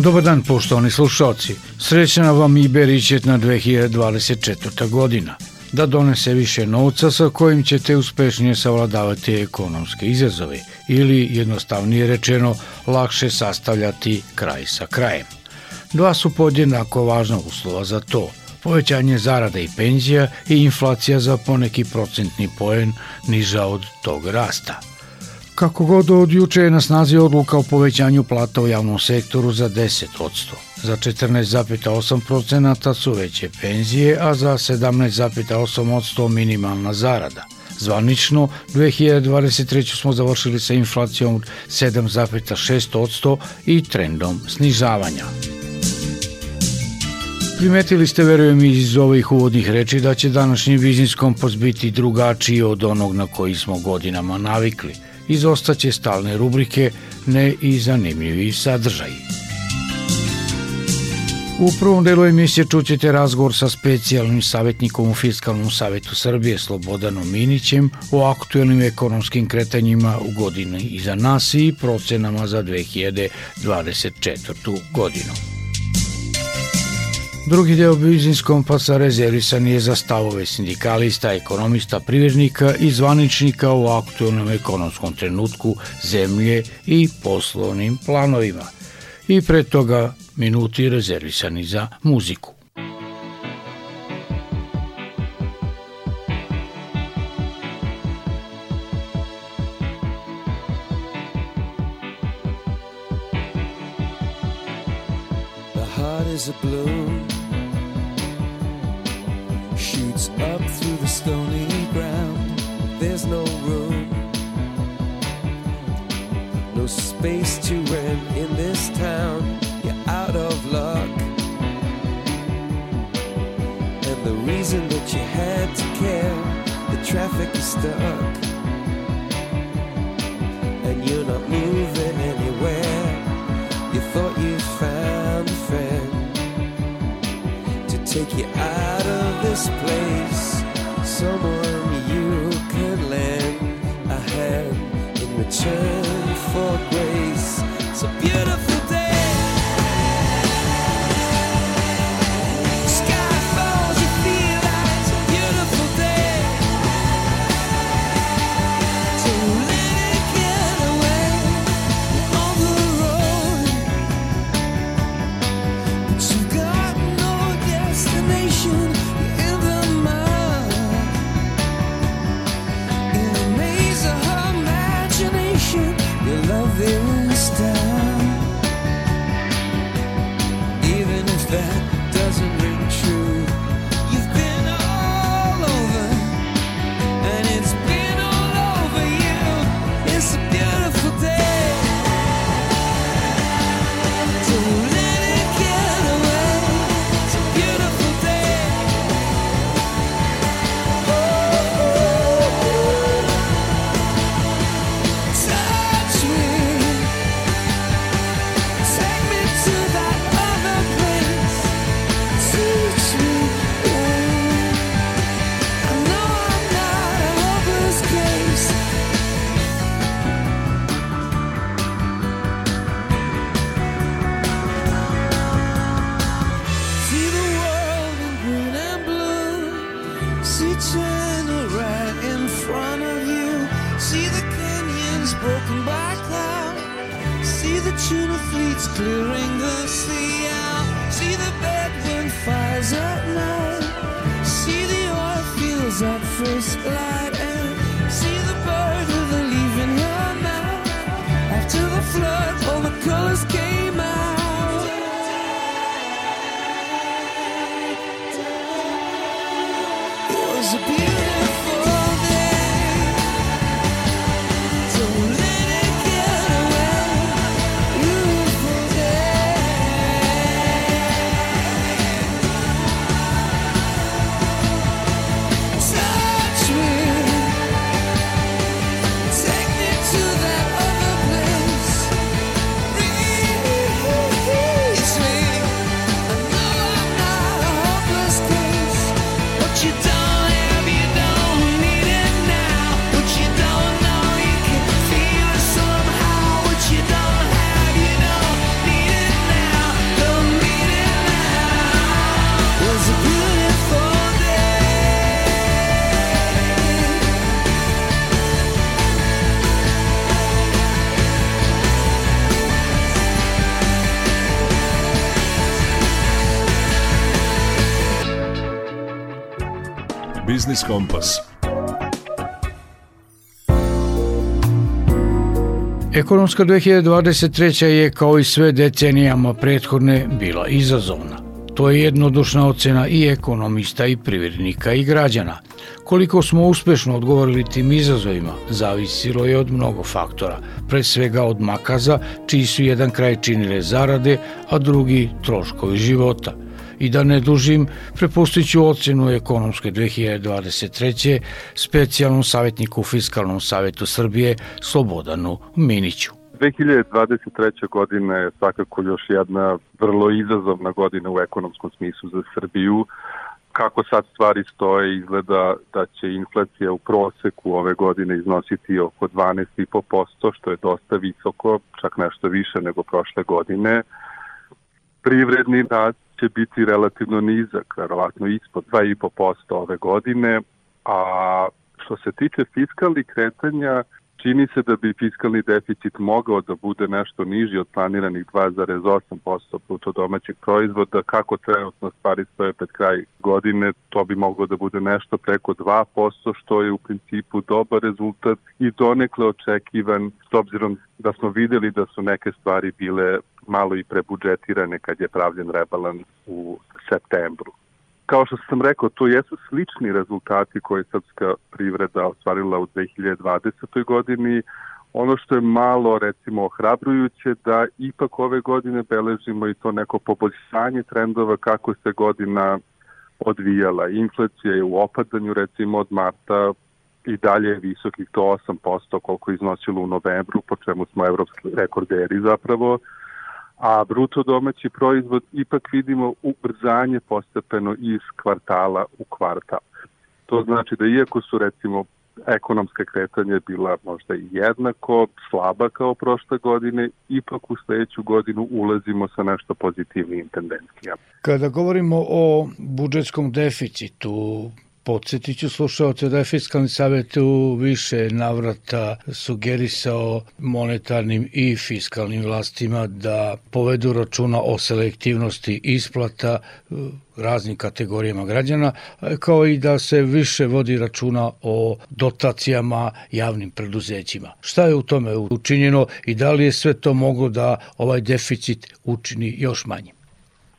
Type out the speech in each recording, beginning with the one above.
Dobar dan, poštovani slušalci. Srećna vam i beričetna 2024. godina. Da donese više novca sa kojim ćete uspešnije savladavati ekonomske izazove ili, jednostavnije rečeno, lakše sastavljati kraj sa krajem. Dva su podjednako važna uslova za to – povećanje zarada i penzija i inflacija za poneki procentni poen niža od tog rasta – Kako god od juče je na snazi odluka o povećanju plata u javnom sektoru za 10%. Za 14,8% su veće penzije, a za 17,8% minimalna zarada. Zvanično, 2023. smo završili sa inflacijom od 7,6% i trendom snižavanja. Primetili ste, verujem, iz ovih uvodnih reči da će današnji biznis kompost biti drugačiji od onog na koji smo godinama navikli – izostaće stalne rubrike, ne i zanimljivi sadržaji. U prvom delu emisije čućete razgovor sa specijalnim savjetnikom u Fiskalnom savjetu Srbije Slobodanom Minićem o aktuelnim ekonomskim kretanjima u godini iza nas i procenama za 2024. godinu. Drugi deo biznis kompasa rezervisan je za stavove sindikalista, ekonomista, privrednika i zvaničnika u aktualnom ekonomskom trenutku zemlje i poslovnim planovima. I pre toga minuti rezervisani za muziku. It was a beautiful Kompas. Ekonomska 2023. je kao i sve decenijama prethodne bila izazovna. To je jednodušna ocena i ekonomista i privrednika i građana. Koliko smo uspešno odgovorili tim izazovima zavisilo je od mnogo faktora, pre svega od makaza, čiji su jedan kraj činile zarade, a drugi troškovi života – I da ne dužim, prepustit ću ocenu ekonomske 2023. specijalnom savjetniku u Fiskalnom savjetu Srbije Slobodanu Miniću. 2023. godina je svakako još jedna vrlo izazovna godina u ekonomskom smislu za Srbiju. Kako sad stvari stoje, izgleda da će inflacija u proseku ove godine iznositi oko 12,5%, što je dosta visoko, čak nešto više nego prošle godine. Privredni rast će biti relativno nizak, verovatno ispod 2,5% ove godine, a što se tiče fiskalnih kretanja, čini se da bi fiskalni deficit mogao da bude nešto niži od planiranih 2,8% bruto domaćeg proizvoda. Kako trenutno stvari stoje pred kraj godine, to bi moglo da bude nešto preko 2%, što je u principu dobar rezultat i donekle očekivan, s obzirom da smo videli da su neke stvari bile malo i prebudžetirane kad je pravljen rebalans u septembru. Kao što sam rekao, to jesu slični rezultati koje je srpska privreda ostvarila u 2020. godini. Ono što je malo, recimo, ohrabrujuće da ipak ove godine beležimo i to neko poboljšanje trendova kako se godina odvijala. Inflacija je u opadanju, recimo, od marta i dalje je visokih to 8% koliko je iznosilo u novembru, po čemu smo evropski rekorderi zapravo a bruto domaći proizvod ipak vidimo ubrzanje postepeno iz kvartala u kvartal. To znači da iako su recimo ekonomske kretanje bila možda jednako slaba kao prošle godine, ipak u sledeću godinu ulazimo sa nešto pozitivnim tendencijama. Kada govorimo o budžetskom deficitu, Podsjetit ću slušalce da je Fiskalni savjet u više navrata sugerisao monetarnim i fiskalnim vlastima da povedu računa o selektivnosti isplata e, raznim kategorijama građana, kao i da se više vodi računa o dotacijama javnim preduzećima. Šta je u tome učinjeno i da li je sve to moglo da ovaj deficit učini još manjim?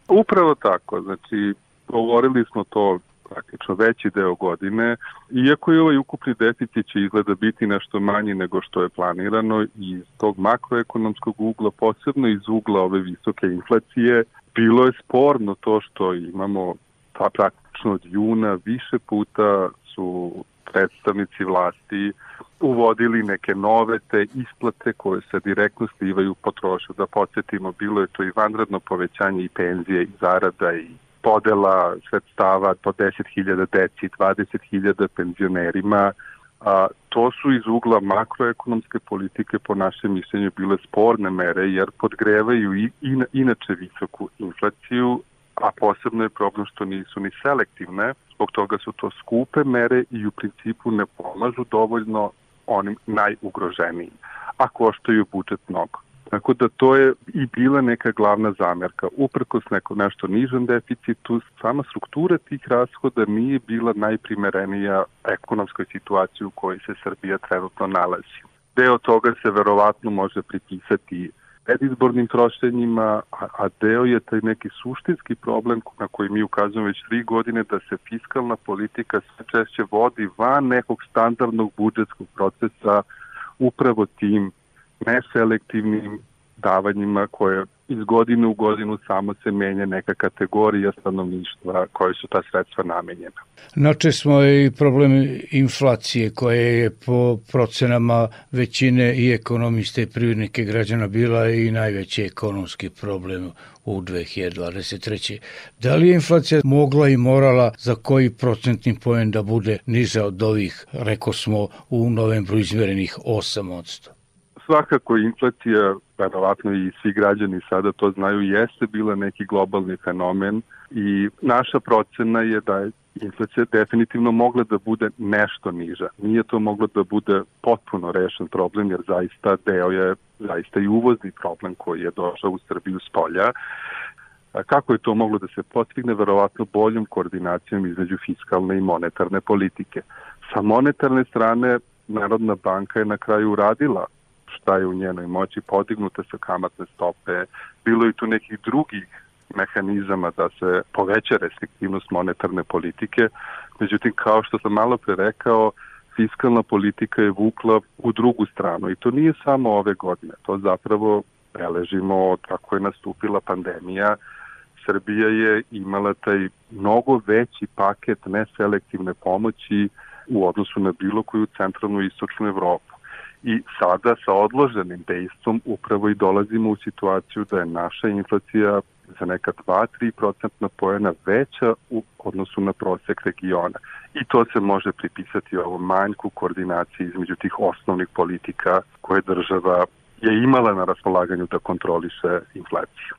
Upravo tako, znači govorili smo to praktično veći deo godine, iako je ovaj ukupni deficit će izgleda biti nešto manji nego što je planirano iz tog makroekonomskog ugla, posebno iz ugla ove visoke inflacije, bilo je sporno to što imamo pa praktično od juna više puta su predstavnici vlasti uvodili neke nove te isplate koje se direktno slivaju potrošu. Da podsjetimo, bilo je to i vanredno povećanje i penzije i zarada i podela sredstava po 10.000 deci, 20.000 penzionerima, a, to su iz ugla makroekonomske politike po našem mišljenju bile sporne mere jer podgrevaju i, i inače visoku inflaciju, a posebno je problem što nisu ni selektivne, zbog toga su to skupe mere i u principu ne pomažu dovoljno onim najugroženijim, a koštaju budžet mnogo. Tako da to je i bila neka glavna zamjerka. Uprkos neko nešto nižem deficitu, sama struktura tih rashoda nije bila najprimerenija ekonomskoj situaciji u kojoj se Srbija trenutno nalazi. Deo toga se verovatno može pripisati predizbornim trošenjima, a, a deo je taj neki suštinski problem na koji mi ukazujemo već tri godine da se fiskalna politika sve češće vodi van nekog standardnog budžetskog procesa upravo tim neselektivnim davanjima koje iz godine u godinu samo se menja neka kategorija stanovništva koje su ta sredstva namenjena. Nače smo i problem inflacije koje je po procenama većine i ekonomiste i privrednike građana bila i najveći ekonomski problem u 2023. Da li je inflacija mogla i morala za koji procentni poen da bude niža od ovih, reko smo, u novembru izmerenih 8%? Svakako inflacija, verovatno i svi građani sada to znaju, jeste bila neki globalni fenomen i naša procena je da je inflacija definitivno mogla da bude nešto niža. Nije to moglo da bude potpuno rešen problem, jer zaista deo je zaista i uvozni problem koji je došao u Srbiju s polja. Kako je to moglo da se postigne? Verovatno boljom koordinacijom između fiskalne i monetarne politike. Sa monetarne strane Narodna banka je na kraju uradila šta je u njenoj moći, podignuta sa kamatne stope, bilo i tu nekih drugih mehanizama da se poveća restriktivnost monetarne politike. Međutim, kao što sam malo pre rekao, fiskalna politika je vukla u drugu stranu i to nije samo ove godine, to zapravo beležimo od kako je nastupila pandemija. Srbija je imala taj mnogo veći paket neselektivne pomoći u odnosu na bilo koju centralnu i istočnu Evropu. I sada sa odloženim dejstvom upravo i dolazimo u situaciju da je naša inflacija za neka 2-3 procentna pojena veća u odnosu na prosek regiona. I to se može pripisati ovom manjku koordinacije između tih osnovnih politika koje država je imala na raspolaganju da kontroliše inflaciju.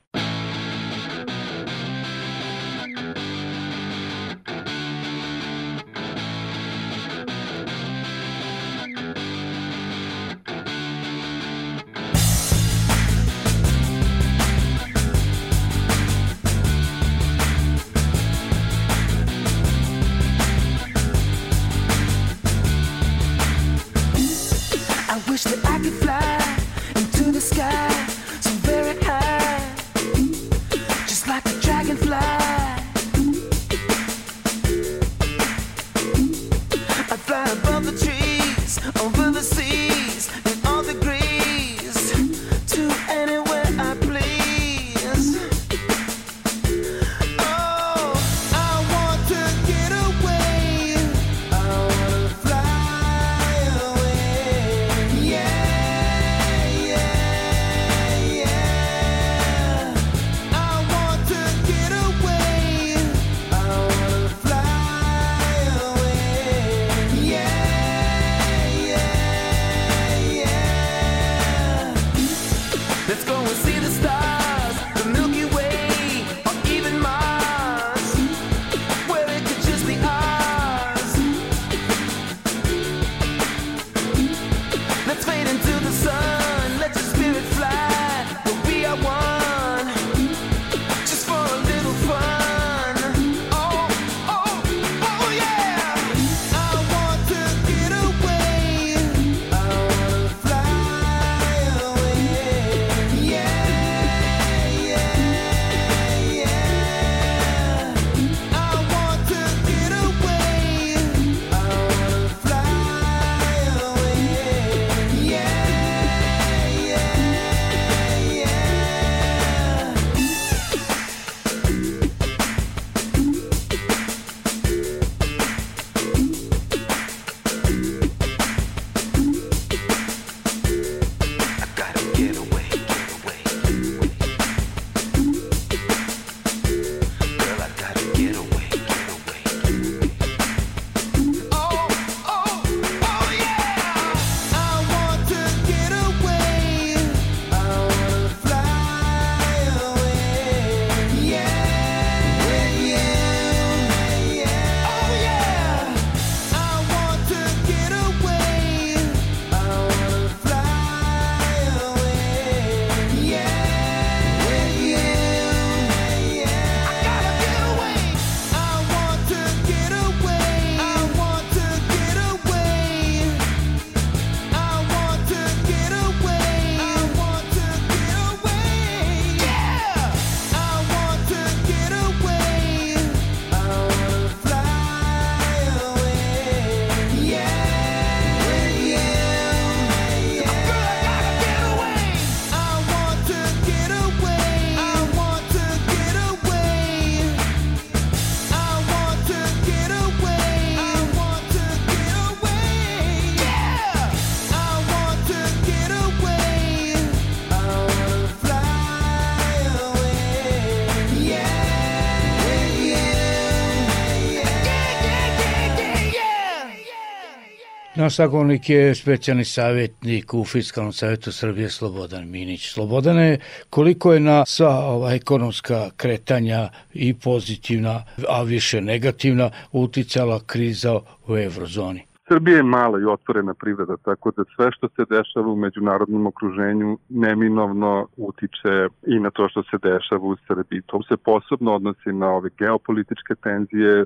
Naš sagovornik je specijalni savjetnik u Fiskalnom savjetu Srbije Slobodan Minić. Slobodane, koliko je na sva ova ekonomska kretanja i pozitivna, a više negativna, uticala kriza u eurozoni? Srbija je mala i otvorena privreda, tako da sve što se dešava u međunarodnom okruženju neminovno utiče i na to što se dešava u Srbiji. To se posebno odnosi na ove geopolitičke tenzije.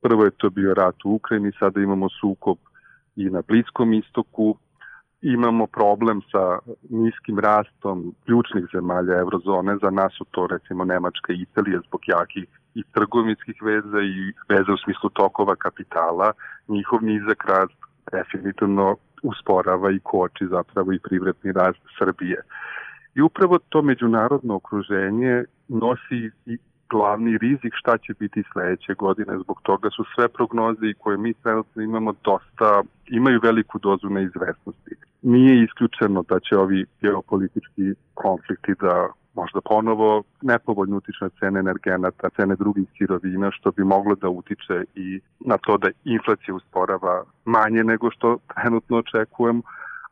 Prvo je to bio rat u Ukrajini, sada imamo sukob i na Bliskom istoku. Imamo problem sa niskim rastom ključnih zemalja eurozone. Za nas su to recimo Nemačka i Italija zbog jakih i trgovinskih veza i veza u smislu tokova kapitala, njihov nizak rast definitivno usporava i koči zapravo i privredni rast Srbije. I upravo to međunarodno okruženje nosi i glavni rizik šta će biti sledeće godine. Zbog toga su sve prognoze koje mi trenutno imamo dosta, imaju veliku dozu neizvesnosti. Nije isključeno da će ovi geopolitički konflikti da možda ponovo nepovoljno utiče na cene energenata, cene drugih sirovina, što bi moglo da utiče i na to da inflacija usporava manje nego što trenutno očekujemo,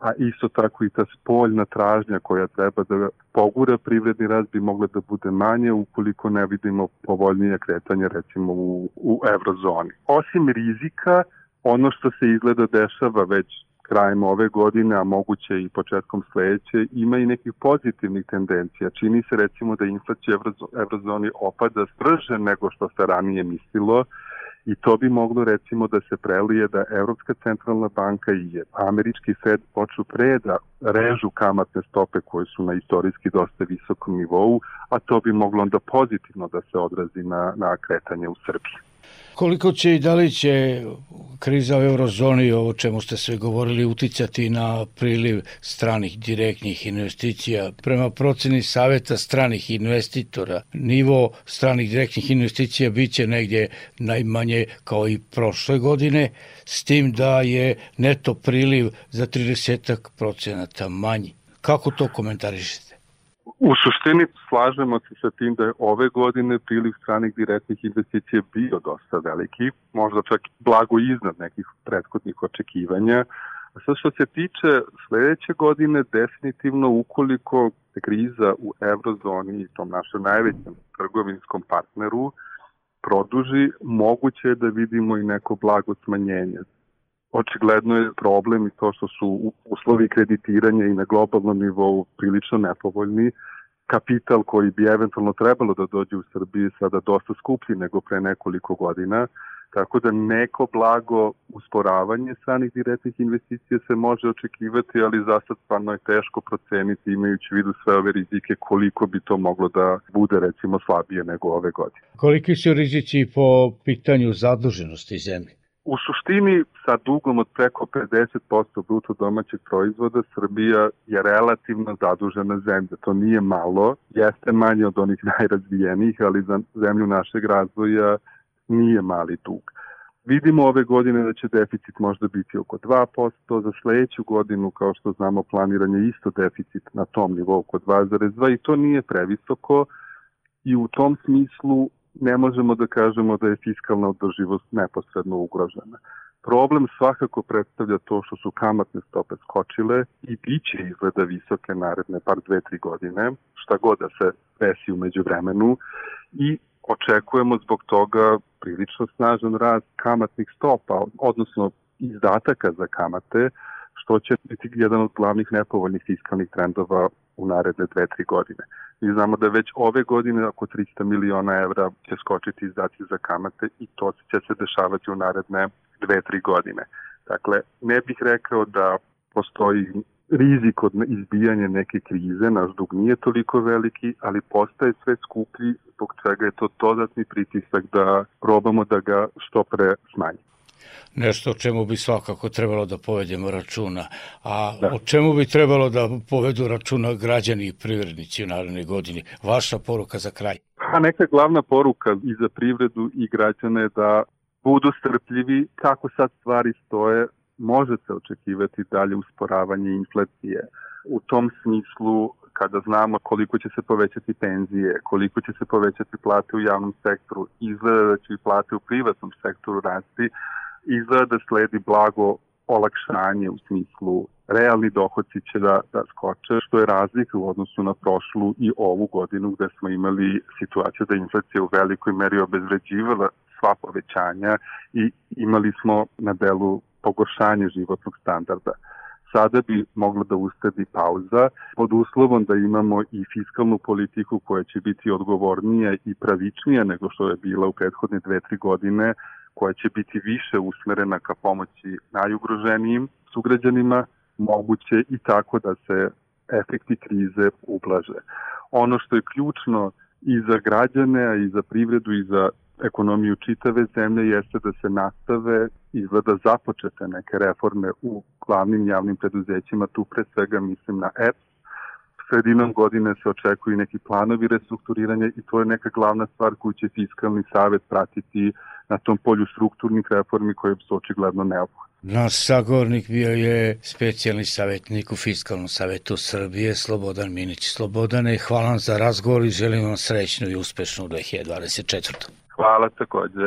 a isto tako i ta spoljna tražnja koja treba da pogura privredni rast bi mogla da bude manje ukoliko ne vidimo povoljnije kretanje recimo u, u eurozoni. Osim rizika, ono što se izgleda dešava već krajem ove godine, a moguće i početkom sledeće, ima i nekih pozitivnih tendencija. Čini se recimo da inflacija u eurozoni opada strže nego što se ranije mislilo i to bi moglo recimo da se prelije da Evropska centralna banka i američki Fed počnu pre da režu kamatne stope koje su na istorijski dosta visokom nivou, a to bi moglo onda pozitivno da se odrazi na, na kretanje u Srbiji. Koliko će i da li će kriza u eurozoni, o čemu ste sve govorili, uticati na priliv stranih direktnih investicija? Prema proceni Saveta stranih investitora, nivo stranih direktnih investicija biće negdje najmanje kao i prošle godine, s tim da je neto priliv za 30 procenata manji. Kako to komentarišete? U suštini slažemo se sa tim da je ove godine priliv stranih direktnih investicija bio dosta veliki, možda čak blago iznad nekih prethodnih očekivanja. Sad što se tiče sledeće godine, definitivno ukoliko kriza u eurozoni i tom našem najvećem trgovinskom partneru produži, moguće je da vidimo i neko blago smanjenje očigledno je problem i to što su uslovi kreditiranja i na globalnom nivou prilično nepovoljni. Kapital koji bi eventualno trebalo da dođe u Srbiji sada dosta skuplji nego pre nekoliko godina, tako da neko blago usporavanje stranih direktnih investicija se može očekivati, ali za sad stvarno je teško proceniti imajući vidu sve ove rizike koliko bi to moglo da bude recimo slabije nego ove godine. Koliki su rizici po pitanju zaduženosti zemlje? U suštini, sa dugom od preko 50% bruto domaćeg proizvoda, Srbija je relativno zadužena zemlja. To nije malo, jeste manje od onih najrazvijenijih, ali za zemlju našeg razvoja nije mali dug. Vidimo ove godine da će deficit možda biti oko 2%, za sledeću godinu, kao što znamo, planiran je isto deficit na tom nivou oko 2,2 i to nije previsoko i u tom smislu ne možemo da kažemo da je fiskalna održivost neposredno ugrožena. Problem svakako predstavlja to što su kamatne stope skočile i biće izgleda visoke naredne par dve, tri godine, šta god da se desi umeđu vremenu i očekujemo zbog toga prilično snažan rast kamatnih stopa, odnosno izdataka za kamate, što će biti jedan od glavnih nepovoljnih fiskalnih trendova u naredne dve, tri godine. Mi znamo da već ove godine oko 300 miliona evra će skočiti izdaci za kamate i to će se dešavati u naredne dve, tri godine. Dakle, ne bih rekao da postoji rizik od izbijanja neke krize, naš dug nije toliko veliki, ali postaje sve skuplji, zbog čega je to dodatni pritisak da probamo da ga što pre smanjimo nešto o čemu bi svakako trebalo da povedemo računa. A da. o čemu bi trebalo da povedu računa građani i privrednici u narednoj godini? Vaša poruka za kraj. A neka glavna poruka i za privredu i građane da budu strpljivi kako sad stvari stoje, može se očekivati dalje usporavanje inflacije. U tom smislu kada znamo koliko će se povećati penzije, koliko će se povećati plate u javnom sektoru, izgleda da će i plate u privatnom sektoru rasti, izgleda da sledi blago olakšanje u smislu realni dohodci će da, da skoče, što je razlika u odnosu na prošlu i ovu godinu gde smo imali situaciju da inflacija u velikoj meri obezvređivala sva povećanja i imali smo na delu pogoršanje životnog standarda. Sada bi mogla da ustadi pauza pod uslovom da imamo i fiskalnu politiku koja će biti odgovornija i pravičnija nego što je bila u prethodne dve, tri godine, koja će biti više usmerena ka pomoći najugroženijim sugrađanima, moguće i tako da se efekti krize ublaže. Ono što je ključno i za građane, i za privredu, i za ekonomiju čitave zemlje jeste da se nastave izgleda započete neke reforme u glavnim javnim preduzećima, tu pre svega mislim na EPS, sredinom godine se očekuju neki planovi restrukturiranja i to je neka glavna stvar koju će fiskalni savet pratiti na tom polju strukturnih reformi koje su očigledno neophodne. Naš sagovornik bio je specijalni savjetnik u Fiskalnom savetu Srbije, Slobodan Minić. Slobodane, hvala vam za razgovor i želim vam srećnu i uspešnu 2024. Hvala takođe.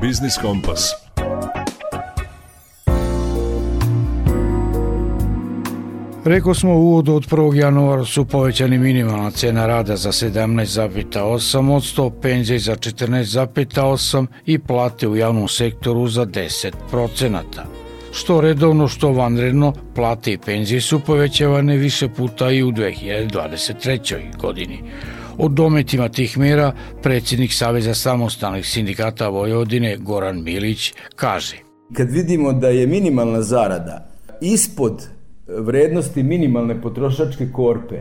Biznis Kompas. Rekao smo u uvodu od 1. januara su povećani minimalna cena rada za 17,8%, penzije za 14,8% i plate u javnom sektoru za 10%. Što redovno, što vanredno, plate i penzije su povećavane više puta i u 2023. godini. O dometima tih mera predsjednik Saveza samostalnih sindikata Vojvodine Goran Milić kaže. Kad vidimo da je minimalna zarada ispod vrednosti minimalne potrošačke korpe,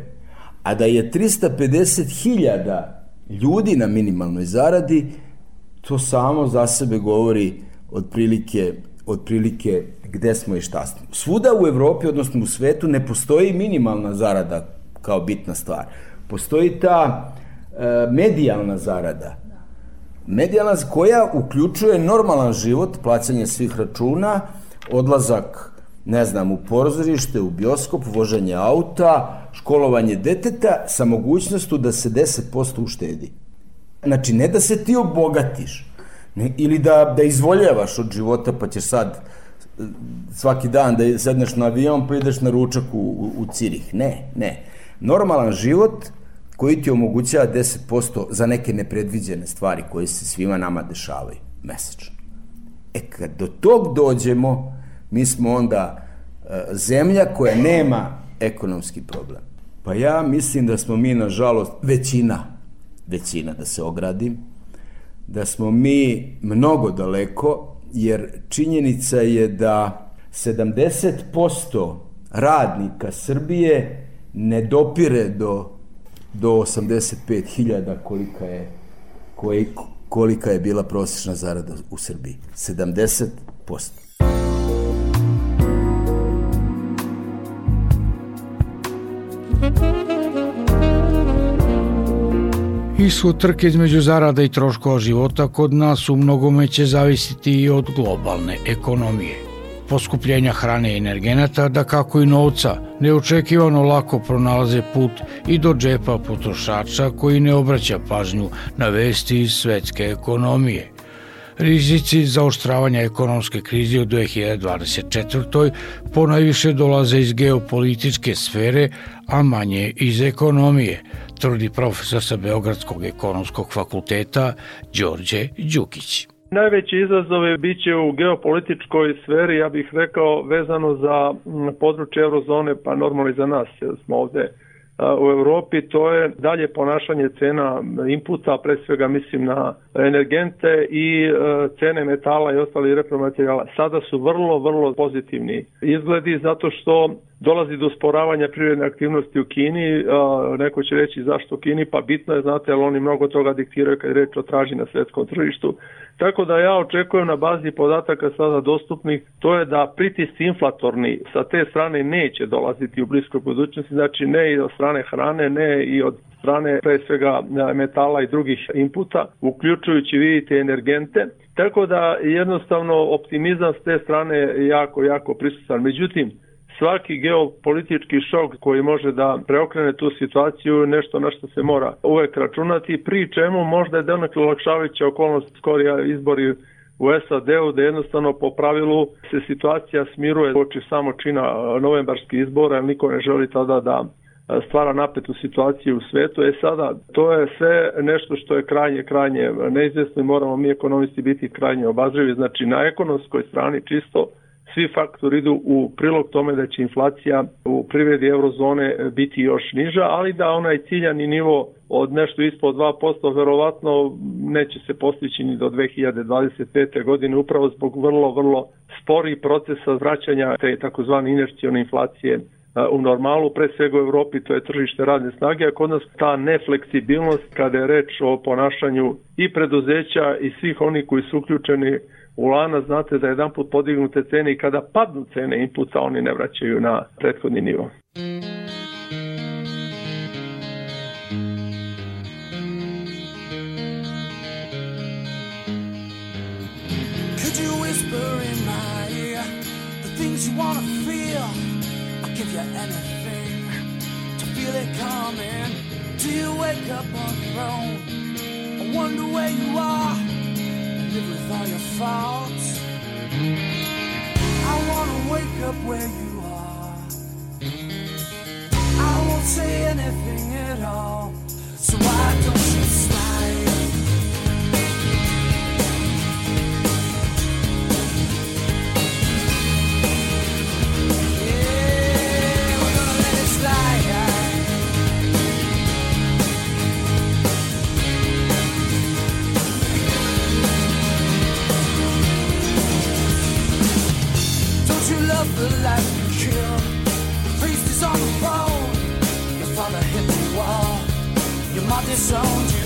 a da je 350.000 ljudi na minimalnoj zaradi, to samo za sebe govori otprilike, otprilike gde smo i šta smo. Svuda u Evropi, odnosno u svetu, ne postoji minimalna zarada kao bitna stvar. Postoji ta e, medijalna zarada. Medijalna koja uključuje normalan život, plaćanje svih računa, odlazak ne znam, u pozorište, u bioskop, voženje auta, školovanje deteta sa mogućnostu da se 10% uštedi. Znači, ne da se ti obogatiš, ne, ili da, da izvoljavaš od života pa ćeš sad e, svaki dan da sedneš na avion pa ideš na ručak u, u, u Cirih. Ne, ne. Normalan život koji ti omogućava 10% za neke nepredviđene stvari koje se svima nama dešavaju mesečno. E kad do tog dođemo, mi smo onda e, zemlja koja nema ekonomski problem. Pa ja mislim da smo mi, nažalost, većina, većina da se ogradim, da smo mi mnogo daleko, jer činjenica je da 70% radnika Srbije ne dopire do, do 85.000 kolika je, kolika je bila prosječna zarada u Srbiji. 70%. Ishod trke između zarada i troškova života kod nas u mnogome će zavisiti i od globalne ekonomije. Poskupljenja hrane i energenata, da kako i novca, neočekivano lako pronalaze put i do džepa potrošača koji ne obraća pažnju na vesti iz svetske ekonomije. Rizici za oštravanje ekonomske krize u 2024. ponajviše dolaze iz geopolitičke sfere, a manje iz ekonomije, tvrdi profesor sa Beogradskog ekonomskog fakulteta Đorđe Đukić. Najveći izazove biće u geopolitičkoj sferi, ja bih rekao, vezano za područje eurozone, pa normalno i za nas, jer smo ovde u Evropi, to je dalje ponašanje cena inputa, pre svega mislim na energente i e, cene metala i ostalih repromaterijala. Sada su vrlo, vrlo pozitivni izgledi zato što dolazi do sporavanja privredne aktivnosti u Kini, neko će reći zašto u Kini, pa bitno je, znate, ali oni mnogo toga diktiraju kad je reč o traži na svetskom tržištu. Tako da ja očekujem na bazi podataka sada dostupnih, to je da pritisci inflatorni sa te strane neće dolaziti u bliskoj budućnosti, znači ne i od strane hrane, ne i od strane pre svega metala i drugih inputa, uključujući vidite energente, tako da jednostavno optimizam s te strane jako, jako prisutan. Međutim, svaki geopolitički šok koji može da preokrene tu situaciju nešto na što se mora uvek računati, pri čemu možda je donekle olakšavajuća okolnost skorija izbori u SAD-u da jednostavno po pravilu se situacija smiruje oči samo čina novembarskih izbora, jer niko ne želi tada da stvara napetu situaciju u svetu. E sada, to je sve nešto što je krajnje, krajnje neizvjesno i moramo mi ekonomisti biti krajnje obazrivi. Znači, na ekonomskoj strani čisto svi faktori idu u prilog tome da će inflacija u privredi eurozone biti još niža, ali da onaj ciljani nivo od nešto ispod 2% verovatno neće se postići ni do 2025. godine upravo zbog vrlo, vrlo spori procesa vraćanja te takozvane inercijone inflacije u normalu, pre svega u Evropi to je tržište radne snage, a kod nas ta nefleksibilnost kada je reč o ponašanju i preduzeća i svih onih koji su uključeni u lana znate da jedan put podignute cene i kada padnu cene inputa oni ne vraćaju na prethodni nivo. Could you whisper in my ear the things you wanna feel? I'll give you anything to feel it coming. Do you wake up on your own? I wonder where you are. Live with all your faults. I wanna wake up where you are. I won't say anything at all. So why don't I disowned you.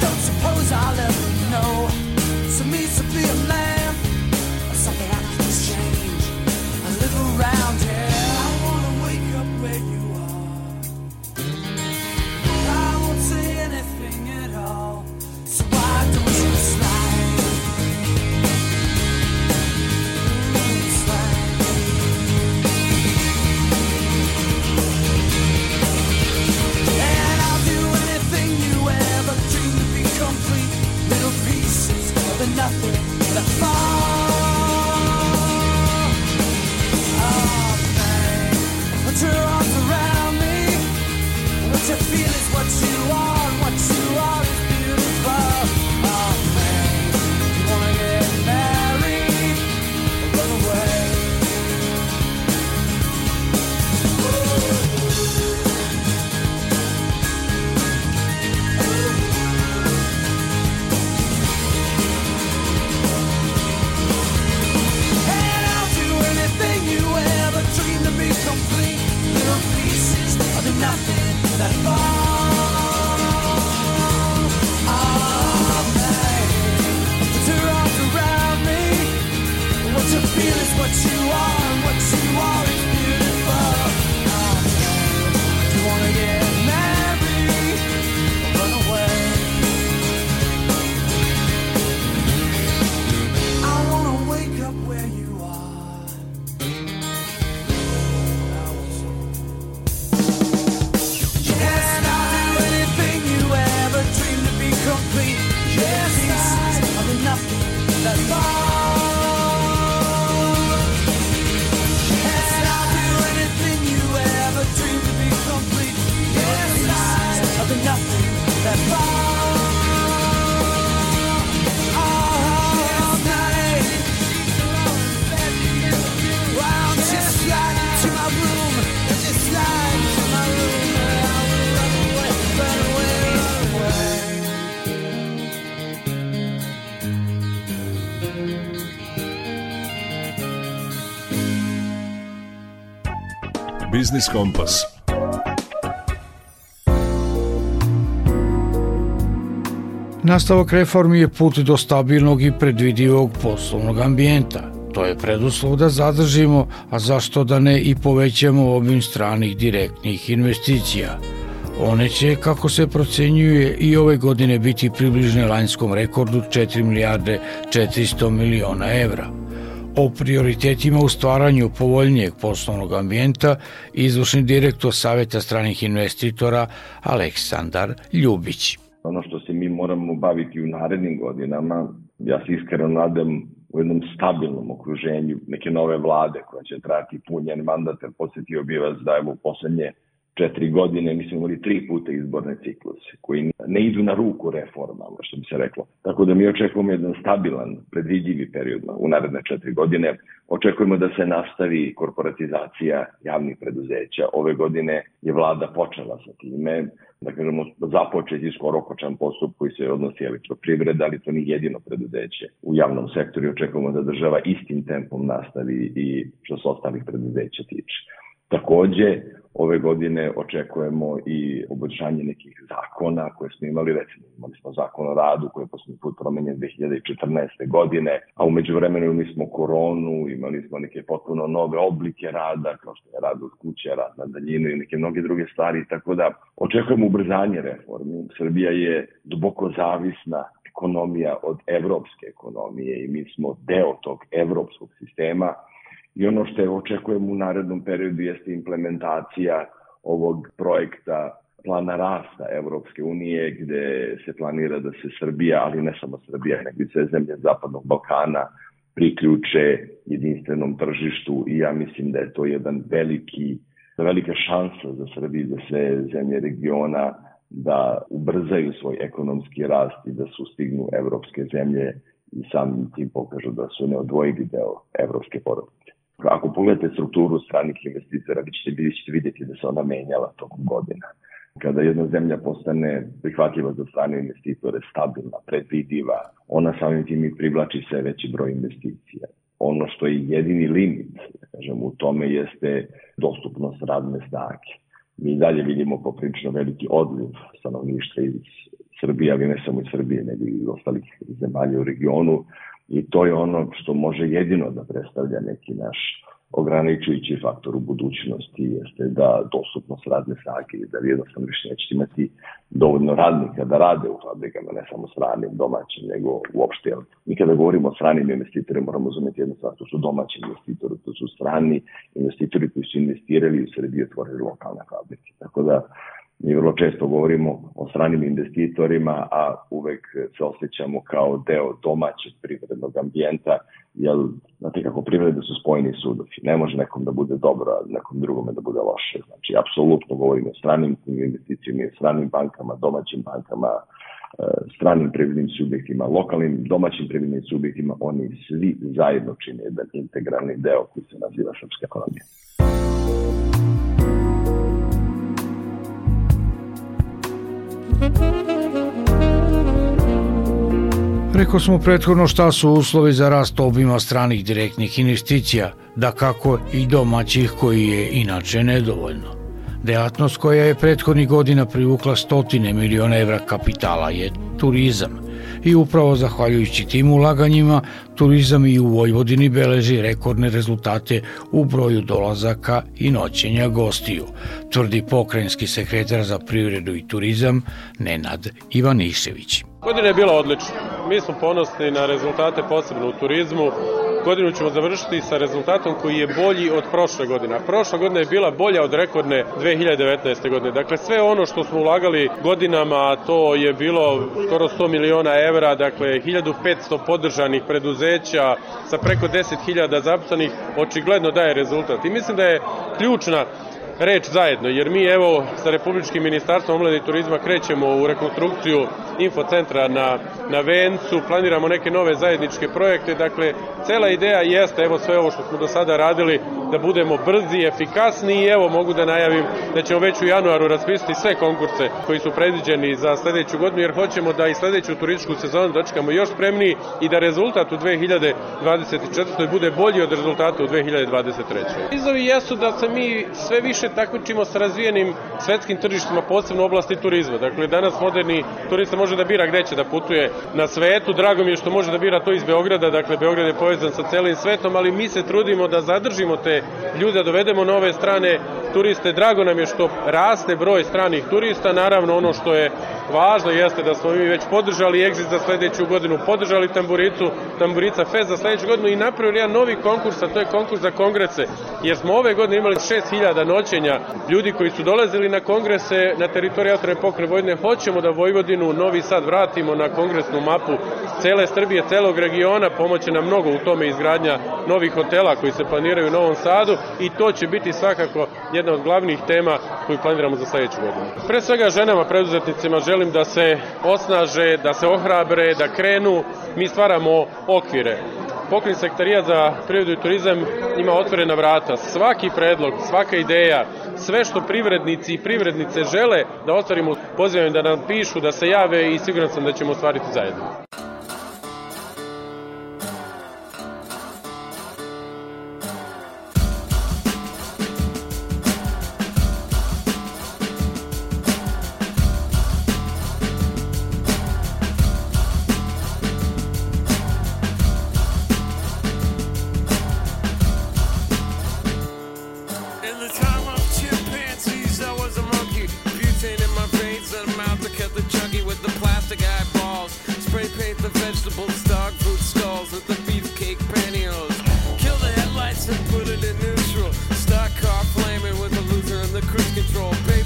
Don't suppose I'll ever know. Phone. Your father hit the wall. Your mom disowned you. Biznis Kompas. Nastavak reformi je put do stabilnog i predvidivog poslovnog ambijenta. To je preduslov da zadržimo, a zašto da ne i povećamo obim stranih direktnih investicija. One će, kako se procenjuje, i ove godine biti približne lanjskom rekordu 4 milijarde 400 miliona evra. O prioritetima u stvaranju povoljnijeg poslovnog ambijenta izvršni direktor Saveta stranih investitora Aleksandar Ljubić. Ono što se mi moramo baviti u narednim godinama, ja se iskreno nadam u jednom stabilnom okruženju neke nove vlade koja će trati punjen mandat, jer posjetio bi vas da evo poslednje četiri godine, mi smo imali tri puta izborne cikluse, koji ne idu na ruku reformama, što bi se reklo. Tako da mi očekujemo jedan stabilan, predvidljivi period u naredne četiri godine. Očekujemo da se nastavi korporatizacija javnih preduzeća. Ove godine je vlada počela sa time, da kažemo, započeti skoro okočan postup koji se odnosi elektroprivreda, ali to nije jedino preduzeće u javnom sektoru očekujemo da država istim tempom nastavi i što se ostalih preduzeća tiče. Takođe, ove godine očekujemo i oboljšanje nekih zakona koje smo imali, recimo imali smo zakon o radu koji je poslednji put promenjen 2014. godine, a umeđu vremenu imali smo koronu, imali smo neke potpuno nove oblike rada, kao što je rad od kuće, rad na daljinu i neke mnoge druge stvari, tako da očekujemo ubrzanje reformi. Srbija je duboko zavisna ekonomija od evropske ekonomije i mi smo deo tog evropskog sistema, I ono što je očekujemo u narednom periodu jeste implementacija ovog projekta plana rasta Evropske unije gde se planira da se Srbija, ali ne samo Srbija, nego i sve zemlje Zapadnog Balkana priključe jedinstvenom tržištu i ja mislim da je to jedan veliki, velika šansa za Srbiju, za sve zemlje regiona da ubrzaju svoj ekonomski rast i da sustignu evropske zemlje i samim tim pokažu da su neodvojivi deo evropske porodice. Ako pogledate strukturu stranih investitora, vi ćete, vi ćete vidjeti da se ona menjala tokom godina. Kada jedna zemlja postane prihvatljiva za strane investitore, stabilna, predvidiva, ona samim tim i privlači sve veći broj investicija. Ono što je jedini limit, da kažem, u tome jeste dostupnost radne snage. Mi dalje vidimo poprilično veliki odliv stanovništva iz Srbije, ali ne samo iz Srbije, nego i ostalih zemalja u regionu i to je ono što može jedino da predstavlja neki naš ograničujući faktor u budućnosti jeste da dostupnost radne snage i da vi jednostavno više nećete imati dovoljno radnika da rade u fabrikama, ne samo stranim, domaćim, nego uopšte. Mi kada govorimo o stranim investitorima moramo razumeti jednu stvar, to su domaći investitori, to su strani investitori koji su investirali u Srbiji i otvorili lokalne fabrike. Tako da Mi vrlo često govorimo o stranim investitorima, a uvek se osjećamo kao deo domaćeg privrednog ambijenta, jer znate kako privrede su spojeni sudovi. Ne može nekom da bude dobro, a nekom drugome da bude loše. Znači, apsolutno govorimo o stranim investicijama, stranim bankama, domaćim bankama, e, stranim privrednim subjektima, lokalnim domaćim privrednim subjektima, oni svi zajedno čine jedan integralni deo koji se naziva srpska ekonomija. Rekao smo prethodno šta su uslovi za rast obima stranih direktnih investicija, da kako i domaćih koji je inače nedovoljno. Deatnost koja je prethodnih godina privukla stotine miliona evra kapitala je turizam i upravo zahvaljujući tim ulaganjima turizam i u Vojvodini beleži rekordne rezultate u broju dolazaka i noćenja gostiju, tvrdi pokrajinski sekretar za privredu i turizam Nenad Ivanišević. Godina je bila odlična. Mi smo ponosni na rezultate posebno u turizmu. Godinu ćemo završiti sa rezultatom koji je bolji od prošle godine. Prošla godina je bila bolja od rekordne 2019. godine. Dakle, sve ono što smo ulagali godinama, to je bilo skoro 100 miliona evra, dakle 1500 podržanih preduzeća sa preko 10.000 zaposlenih, očigledno daje rezultat. I mislim da je ključna reč zajedno, jer mi evo sa Republičkim ministarstvom omlade i turizma krećemo u rekonstrukciju infocentra na, na Vencu, planiramo neke nove zajedničke projekte, dakle cela ideja jeste, evo sve ovo što smo do sada radili, da budemo brzi, efikasni i evo mogu da najavim da ćemo već u januaru raspisati sve konkurse koji su predviđeni za sledeću godinu, jer hoćemo da i sledeću turističku sezonu dočekamo još spremniji i da rezultat u 2024. bude bolji od rezultata u 2023. Izovi jesu da se mi sve više takmičimo sa razvijenim svetskim tržištima, posebno u oblasti turizma. Dakle, danas moderni turista može da bira gde će da putuje na svetu. Drago mi je što može da bira to iz Beograda, dakle Beograd je povezan sa celim svetom, ali mi se trudimo da zadržimo te ljude, da dovedemo nove strane turiste. Drago nam je što raste broj stranih turista, naravno ono što je važno jeste da smo mi već podržali Exit za sledeću godinu, podržali Tamburicu, Tamburica Fest za sledeću godinu i napravili jedan novi konkurs, a to je konkurs za kongrese, jer smo ove godine imali 6000 noćenja ljudi koji su dolazili na kongrese na teritoriji autorne pokre Vojvodine. Hoćemo da Vojvodinu, Novi Sad vratimo na kongresnu mapu cele Srbije, celog regiona, pomoće nam mnogo u tome izgradnja novih hotela koji se planiraju u Novom Sadu i to će biti svakako jedna od glavnih tema koju planiramo za sledeću godinu. Pre svega ženama, preduzetnicima želim da se osnaže, da se ohrabre, da krenu. Mi stvaramo okvire. Pokrin sektorija za prirodu i turizam ima otvorena vrata. Svaki predlog, svaka ideja, sve što privrednici i privrednice žele da ostvarimo, pozivam da nam pišu, da se jave i siguran sam da ćemo ostvariti zajedno. cruise control, baby.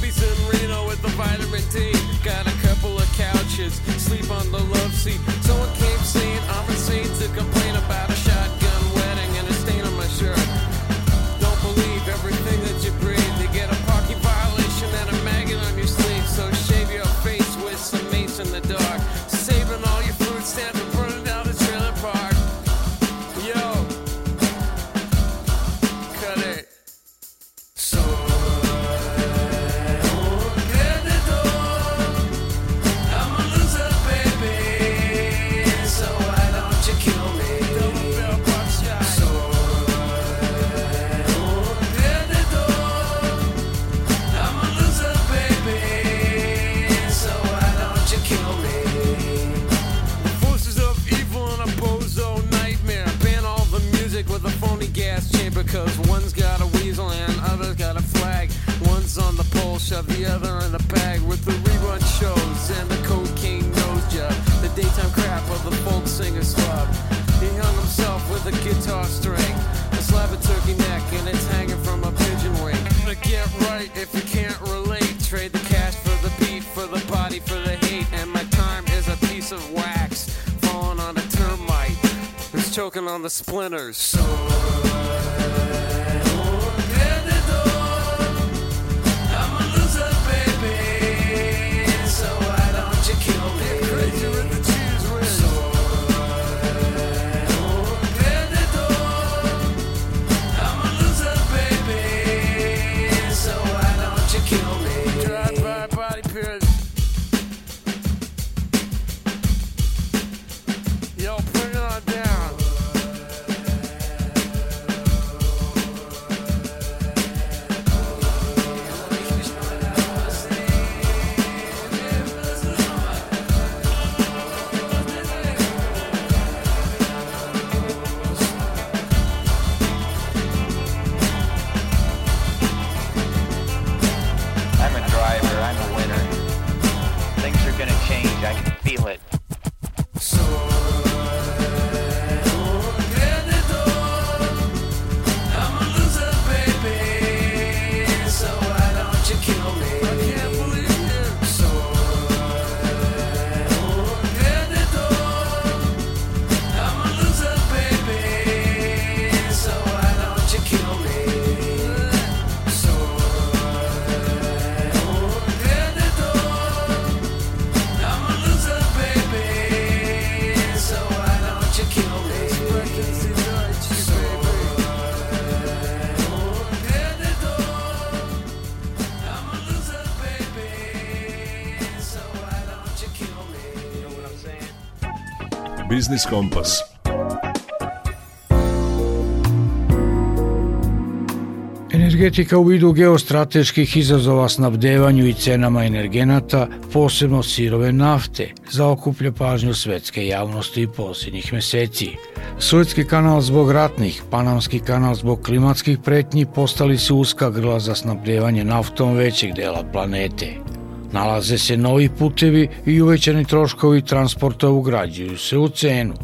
On the splinters. Biznis Kompas. Energetika u vidu geostrateških izazova snabdevanju i cenama energenata, posebno sirove nafte, zaokuplja pažnju svetske javnosti posljednjih meseci. Suetski kanal zbog ratnih, Panamski kanal zbog klimatskih pretnji postali su uska grla za snabdevanje naftom većeg dela planete. Nalaze se novi putevi i uvećani troškovi transporta ugrađuju se u cenu.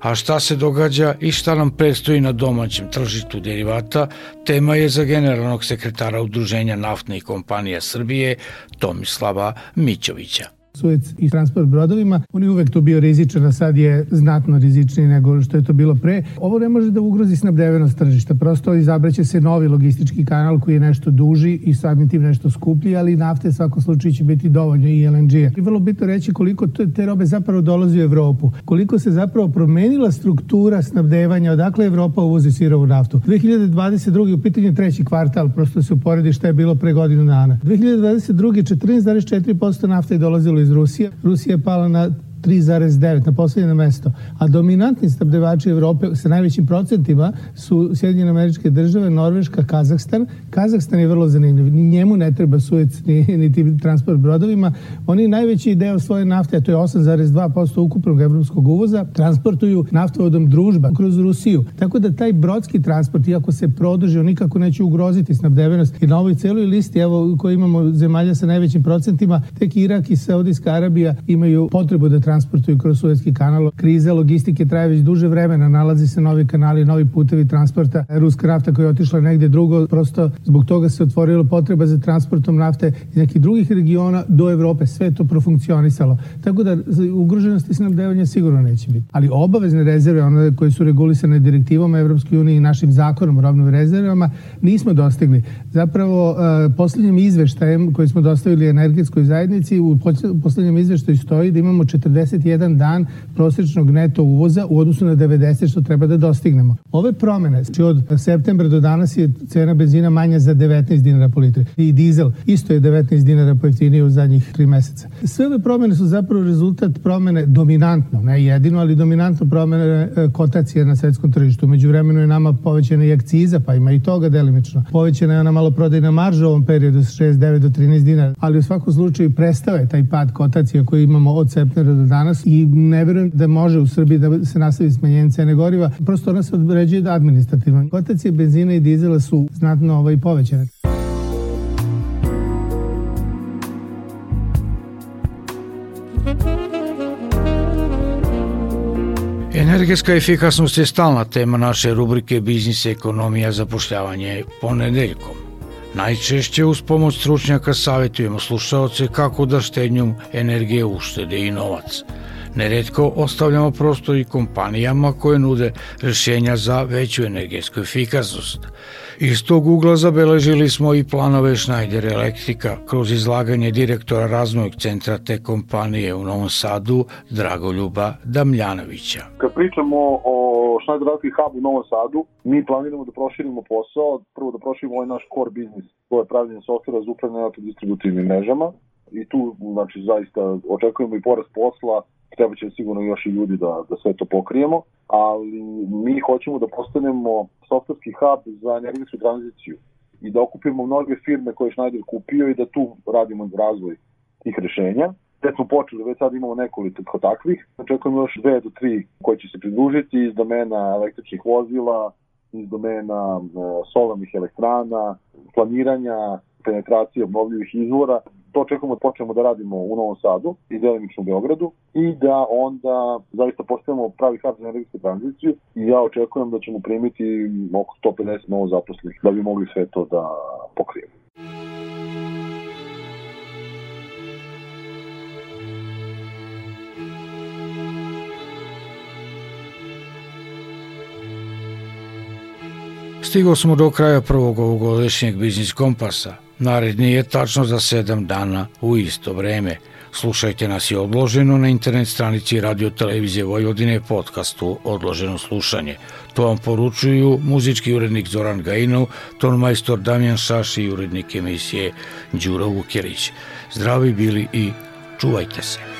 A šta se događa i šta nam predstoji na domaćem tržištu derivata, tema je za generalnog sekretara Udruženja naftnih kompanija Srbije Tomislava Mićovića. Suec i transport brodovima, on je uvek to bio rizičan, a sad je znatno rizičniji nego što je to bilo pre. Ovo ne može da ugrozi snabdevenost tržišta, prosto izabraće se novi logistički kanal koji je nešto duži i samim tim nešto skuplji, ali nafte svakom slučaju će biti dovoljno i LNG-a. I vrlo bitno reći koliko te robe zapravo dolazi u Evropu, koliko se zapravo promenila struktura snabdevanja, odakle Evropa uvozi sirovu naftu. 2022. u pitanju treći kvartal, prosto se uporedi šta je bilo pre godinu dana. 2022. 14,4% nafte je dolazilo Rusije. Rusija je pala na 3,9 na poslednje mesto, a dominantni snabdevači Evrope sa najvećim procentima su Sjedinjene američke države, Norveška, Kazahstan. Kazahstan je vrlo zanimljiv, ni njemu ne treba suec ni, ni tim transport brodovima. Oni najveći deo svoje nafte, a to je 8,2% ukupnog evropskog uvoza, transportuju naftovodom družba kroz Rusiju. Tako da taj brodski transport, iako se produži, on nikako neće ugroziti snabdevenost. I na ovoj celoj listi, evo, koji imamo zemalja sa najvećim procentima, tek Irak i Saudijska Arabija imaju potrebu da transportuju kroz Suezki kanal. Kriza logistike traje već duže vremena, nalazi se novi kanali, novi putevi transporta. Ruska nafta koja je otišla negde drugo, prosto zbog toga se otvorila potreba za transportom nafte iz nekih drugih regiona do Evrope. Sve to profunkcionisalo. Tako da ugroženosti snabdevanja sigurno neće biti. Ali obavezne rezerve, one koje su regulisane direktivama Evropske unije i našim zakonom o robnim rezervama, nismo dostigli. Zapravo, poslednjim izveštajem koji smo dostavili energetskoj zajednici, u poslednjem izveštaju stoji da imamo 41 dan prosječnog neto uvoza u odnosu na 90 što treba da dostignemo. Ove promene, znači od septembra do danas je cena benzina manja za 19 dinara po litri i dizel isto je 19 dinara po litri u zadnjih 3 meseca. Sve ove promene su zapravo rezultat promene dominantno, ne jedino, ali dominantno promene kotacije na svetskom tržištu. Među vremenu je nama povećana i akciza, pa ima i toga delimično. Povećana je ona malo prodajna marža u ovom periodu s 6, 9 do 13 dinara, ali u svakom slučaju prestao je taj pad kotacija koji imamo od septembra do danas i ne verujem da može u Srbiji da se nastavi smanjenje cene goriva. Prosto ona se određuje da administrativno. Kotacije benzina i dizela su znatno ovaj, povećane. Energetska efikasnost je stalna tema naše rubrike Biznis, ekonomija, zapošljavanje ponedeljkom. Najčešće uz pomoć stručnjaka savjetujemo slušaoce kako da štednjom energije uštede i novac. Neretko ostavljamo prostor i kompanijama koje nude rešenja za veću energetsku efikasnost – Iz tog ugla zabeležili smo i planove Schneider Elektrika kroz izlaganje direktora razvojnog centra te kompanije u Novom Sadu Dragoljuba Damljanovića. Kad pričamo o Schneider Electric Hub u Novom Sadu, mi planiramo da proširimo posao, prvo da proširimo ovaj naš core biznis, to je pravljenje softvera za upravljanje distributivnim mrežama i tu znači zaista očekujemo i porast posla treba će sigurno još i ljudi da, da sve to pokrijemo, ali mi hoćemo da postanemo softverski hub za energetsku tranziciju i da okupimo mnoge firme koje je Schneider kupio i da tu radimo razvoj tih rešenja. Već smo počeli, već sad imamo nekoliko takvih. Očekujemo još dve do tri koje će se pridružiti iz domena električnih vozila, iz domena e, solarnih elektrana, planiranja, penetracije obnovljivih izvora to očekujemo da počnemo da radimo u Novom Sadu i delimično u Beogradu i da onda zaista postavimo pravi hard za tranziciju i ja očekujem da ćemo primiti oko 150 novo zaposlenih da bi mogli sve to da pokrijemo. Stigao smo do kraja prvog ovogodišnjeg biznis kompasa – Naredni je tačno za 7 dana u isto vreme. Slušajte nas i odloženo na internet stranici Radio Televizije Vojvodine podcastu Odloženo slušanje. To vam poručuju muzički urednik Zoran Gajinov, tonmajstor Damjan Šaš i urednik emisije Đuro Vukjerić. Zdravi bili i čuvajte se.